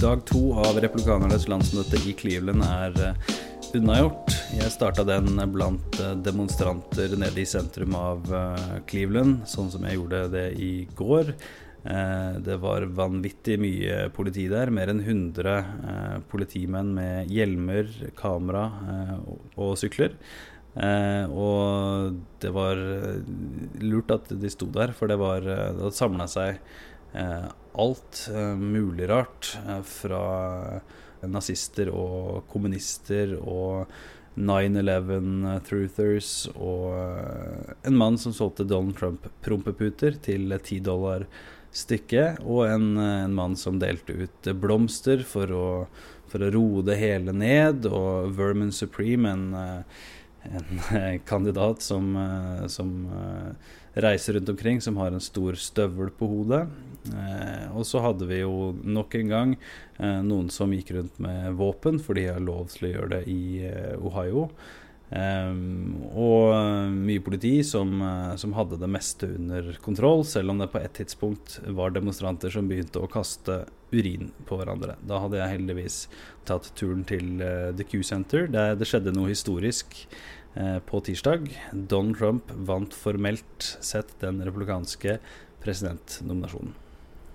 Dag to av republikanernes landsmøte i Cleveland er eh, unnagjort. Jeg starta den blant eh, demonstranter nede i sentrum av eh, Cleveland, sånn som jeg gjorde det i går. Det var vanvittig mye politi der. Mer enn 100 politimenn med hjelmer, kamera og sykler. Og det var lurt at de sto der, for det var Det hadde samla seg alt mulig rart fra nazister og kommunister og 9-11-truthers og eh, en mann som solgte Donald Trump-prompeputer til 10 dollar stykket, og en, en, mann som delte ut blomster for å, for å roe det hele ned, og Vermin Supreme, en, eh, en kandidat som, eh, som reiser rundt omkring som har en stor støvel på hodet. Eh, og så hadde vi jo nok en gang eh, noen som gikk rundt med våpen, for de har lov til å gjøre det i eh, Ohio. Um, og mye politi som, uh, som, hadde det meste under kontroll, selv om det på et tidspunkt var demonstranter som begynte å kaste urin på hverandre. Da hadde jeg heldigvis tatt turen til uh, The Q-Center, der det skjedde noe historisk Eh, på tirsdag. Donald Trump vant formelt sett den republikanske presidentnominasjonen.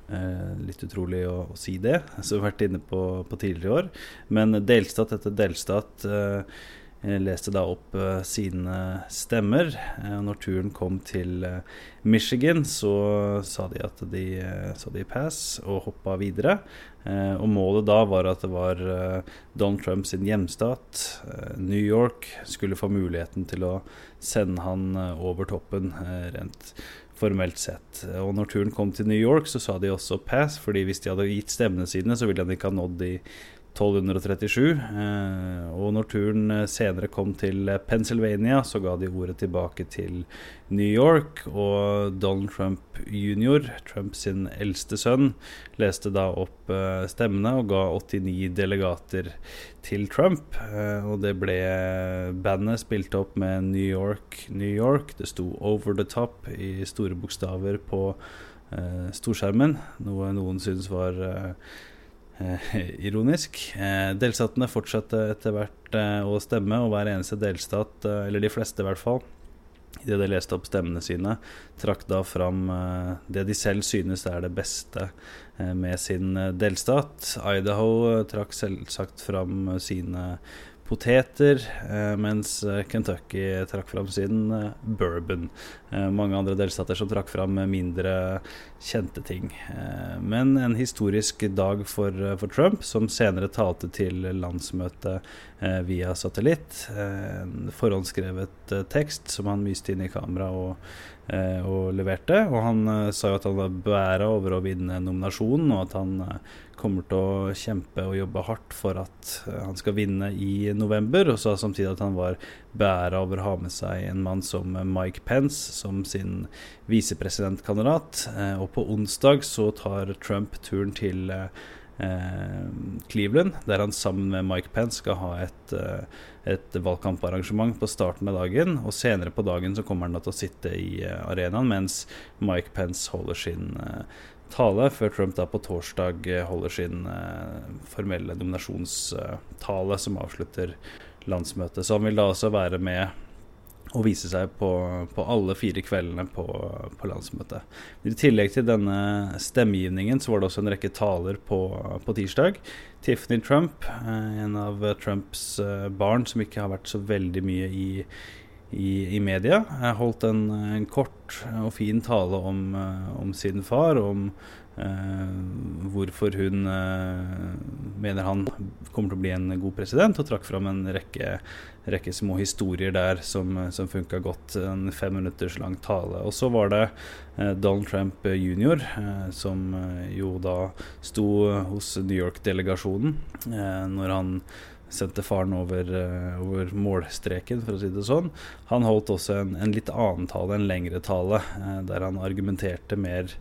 Eh, litt utrolig å, å, si det, som vi har vært inne på, på tidligere i år. Men delstat etter delstat eh, leste da opp uh, sine stemmer. Uh, når turen kom til uh, Michigan, så sa de at de sa de pass og hoppa videre. og målet da var at det var Donald Trump sin hjemstat, New York, skulle få muligheten til å sende han over toppen rent formelt sett. Og når turen kom til New York, så sa de også pass, fordi hvis de hadde gitt stemmene sine, så ville de ikke ha nådd de 1237. Eh, og når turen eh, senere kom til eh, Pennsylvania, så ga de ordet tilbake til New York. Og Donald Trump jr., Trumps eldste sønn, leste da opp stemmene og ga 89 delegater til Trump. Og det ble Bandet spilt opp med New York, New York. Det sto 'Over the Top' i store bokstaver på storskjermen, noe noen syns var ironisk. Eh, delstatene fortsatte etter hvert eh, å stemme, og hver eneste delstat, eller de fleste i hvert fall, idet de leste opp stemmene sine, trakk da fram det de selv synes er det beste med sin delstat. Idaho trakk selvsagt fram sine poteter, eh, mens eh, Kentucky trakk fram sin eh, bourbon. mange andre delstater som trakk fram mindre kjente ting. men en historisk dag for, for, Trump, som senere talte til landsmøtet via satellitt. en forhåndsskrevet tekst som han myste inn i kamera og, og leverte. Og han sa jo at han var beæra over å vinne nominasjonen, og at han kommer til å kjempe og jobbe hardt for at eh, han skal vinne i november. Og sa samtidig at han var beæra over å ha med seg en mann som Mike Pence som sin visepresidentkandidat. Eh, og på onsdag så tar Trump turen til eh, Cleveland, der han sammen med Mike Pence skal ha et, et valgkamparrangement på starten av dagen. Og senere på dagen så kommer han da til å sitte i arenaen mens Mike Pence holder sin tale, før Trump da på torsdag eh, holder sin eh, formelle nominasjonstale som avslutter landsmøtet. Så han vil da også være med og vise seg på, på alle fire kveldene på, på, landsmøtet. I tillegg til denne stemmegivningen så var det også en rekke taler på, på tirsdag. Tiffany Trump, eh, en av Trumps barn som ikke har vært så veldig mye i, i, i media. Holdt en, en, kort og fin tale om, eh, om sin far, om eh, hvorfor hun eh, mener han kommer til å bli en god president, og trakk fram en rekke, rekke små historier der som, som funka godt. En fem minutters lang tale. Og så var det eh, Donald Trump jr., eh, som eh, jo da sto hos New York-delegasjonen når han sendte faren over, over, målstreken, for å si det sånn. Han holdt også en, en litt annen tale, en lengre tale, der han argumenterte mer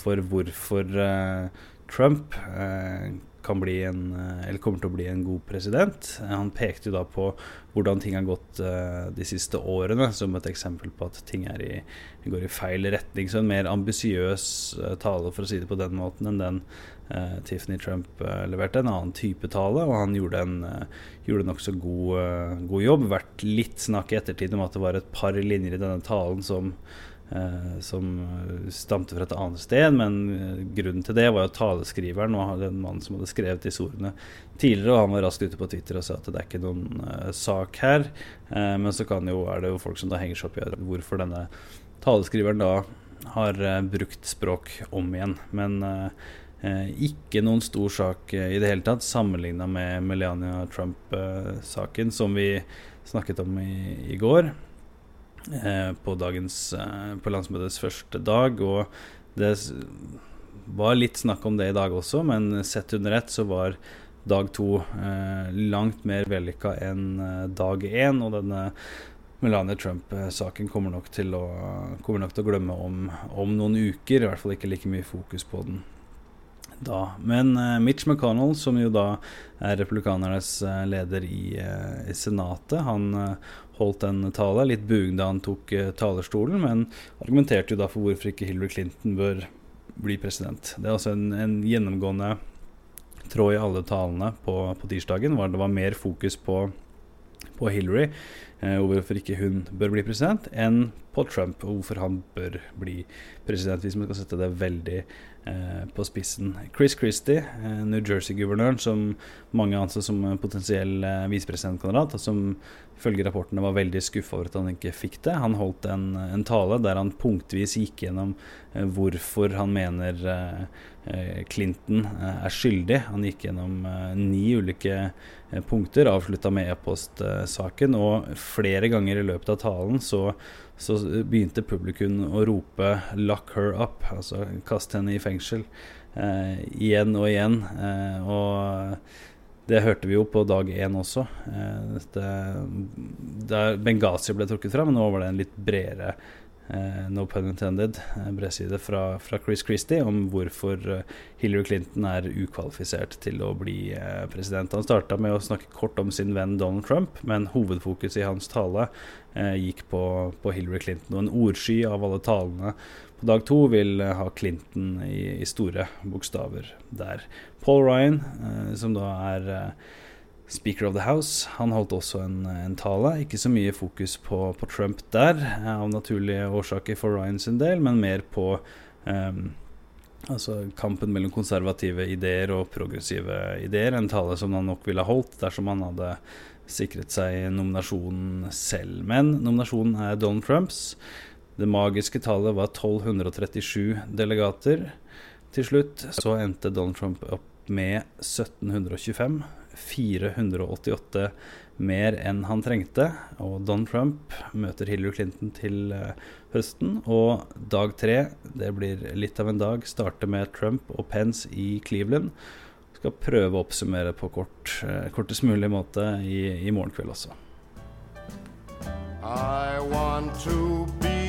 for hvorfor Trump kan bli en, eller kommer til å bli en god president. Han pekte jo da på hvordan ting har gått de siste årene, som et eksempel på at ting i, går i feil retning. Så en mer ambisiøs tale, for å si det på den måten, enn den Uh, Tiffany Trump leverte en annen type tale, og han gjorde en uh, gjorde nokså god, god jobb. Vært litt snakk i ettertid om at det var et par linjer i denne talen som, som stamte fra et annet sted, men grunnen til det var jo taleskriveren og den mannen som hadde skrevet disse ordene tidligere, og han var raskt ute på Twitter og sa at det er ikke noen sak her. men så jo, er det jo folk som da henger seg opp i hvorfor denne taleskriveren da har brukt språk om igjen. Men Eh, ikke noen stor sak eh, i det hele tatt, sammenligna med Melania Trump-saken, som vi snakket om i, i går. Eh, på, dagens, på landsmøtets første dag. Og det var litt snakk om det i dag også, men sett under ett så var dag to langt mer vellykka enn dag én. Og denne Melania Trump-saken kommer, kommer nok til å glemme om, om noen uker. I hvert fall ikke like mye fokus på den da. Men uh, Mitch McConnell, som jo da er republikanernes uh, leder i, uh, i, Senatet, han holdt en tale, litt bugende han tok talerstolen, men argumenterte jo da for hvorfor ikke Hillary Clinton bør bli president. Det er altså en, en gjennomgående tråd i alle talene på, på tirsdagen. Var det var mer fokus på, på Hillary og hvorfor ikke hun bør bli president, enn på Trump og hvorfor han bør bli president, hvis man skal sette det veldig Eh, på spissen. Chris Christie, eh, New Jersey-guvernøren, som mange anser som potensiell eh, visepresidentkandidat, og som ifølge rapportene var veldig skuffa over at han ikke fikk det. Han holdt en, en tale der han punktvis gikk gjennom eh, hvorfor han mener eh, eh Clinton er skyldig. Han gikk gjennom ni ulike punkter, avslutta med e-postsaken, og flere ganger i løpet av talen så så begynte publikum å rope 'lock her up', altså kast henne i fengsel, eh, igjen og igjen. Eh, og det hørte vi jo på dag én også. Eh, det, der Benghazi ble trukket fram, nå var det en litt bredere no pun intended, bredside fra, fra, Chris Christie om hvorfor uh, Hillary Clinton er ukvalifisert til å bli president. Han starta med å snakke kort om sin venn Donald Trump, men hovedfokuset i hans tale gikk på, på, Hillary Clinton. Og en ordsky av alle talene på dag to vil ha Clinton i, i store bokstaver der. Paul Ryan, som da er Speaker of the House. Han holdt også en, en tale. Ikke så mye fokus på, på, Trump der, av naturlige årsaker for Ryan sin del, men mer på um, altså kampen mellom konservative ideer og progressive ideer. En tale som han nok ville holdt dersom han hadde sikret seg nominasjonen selv. Men nominasjonen er Donald Trumps. Det magiske tallet var 1237 delegater. Til slutt så endte Donald Trump opp med 1725. 488 mer enn han trengte. Og Don Trump møter Hillary Clinton til uh, høsten. Og dag tre, det blir litt av en dag, starter med Trump og Pence i Cleveland. Skal prøve å oppsummere på kort, uh, kortest mulig måte i, i morgen kveld også. I want to be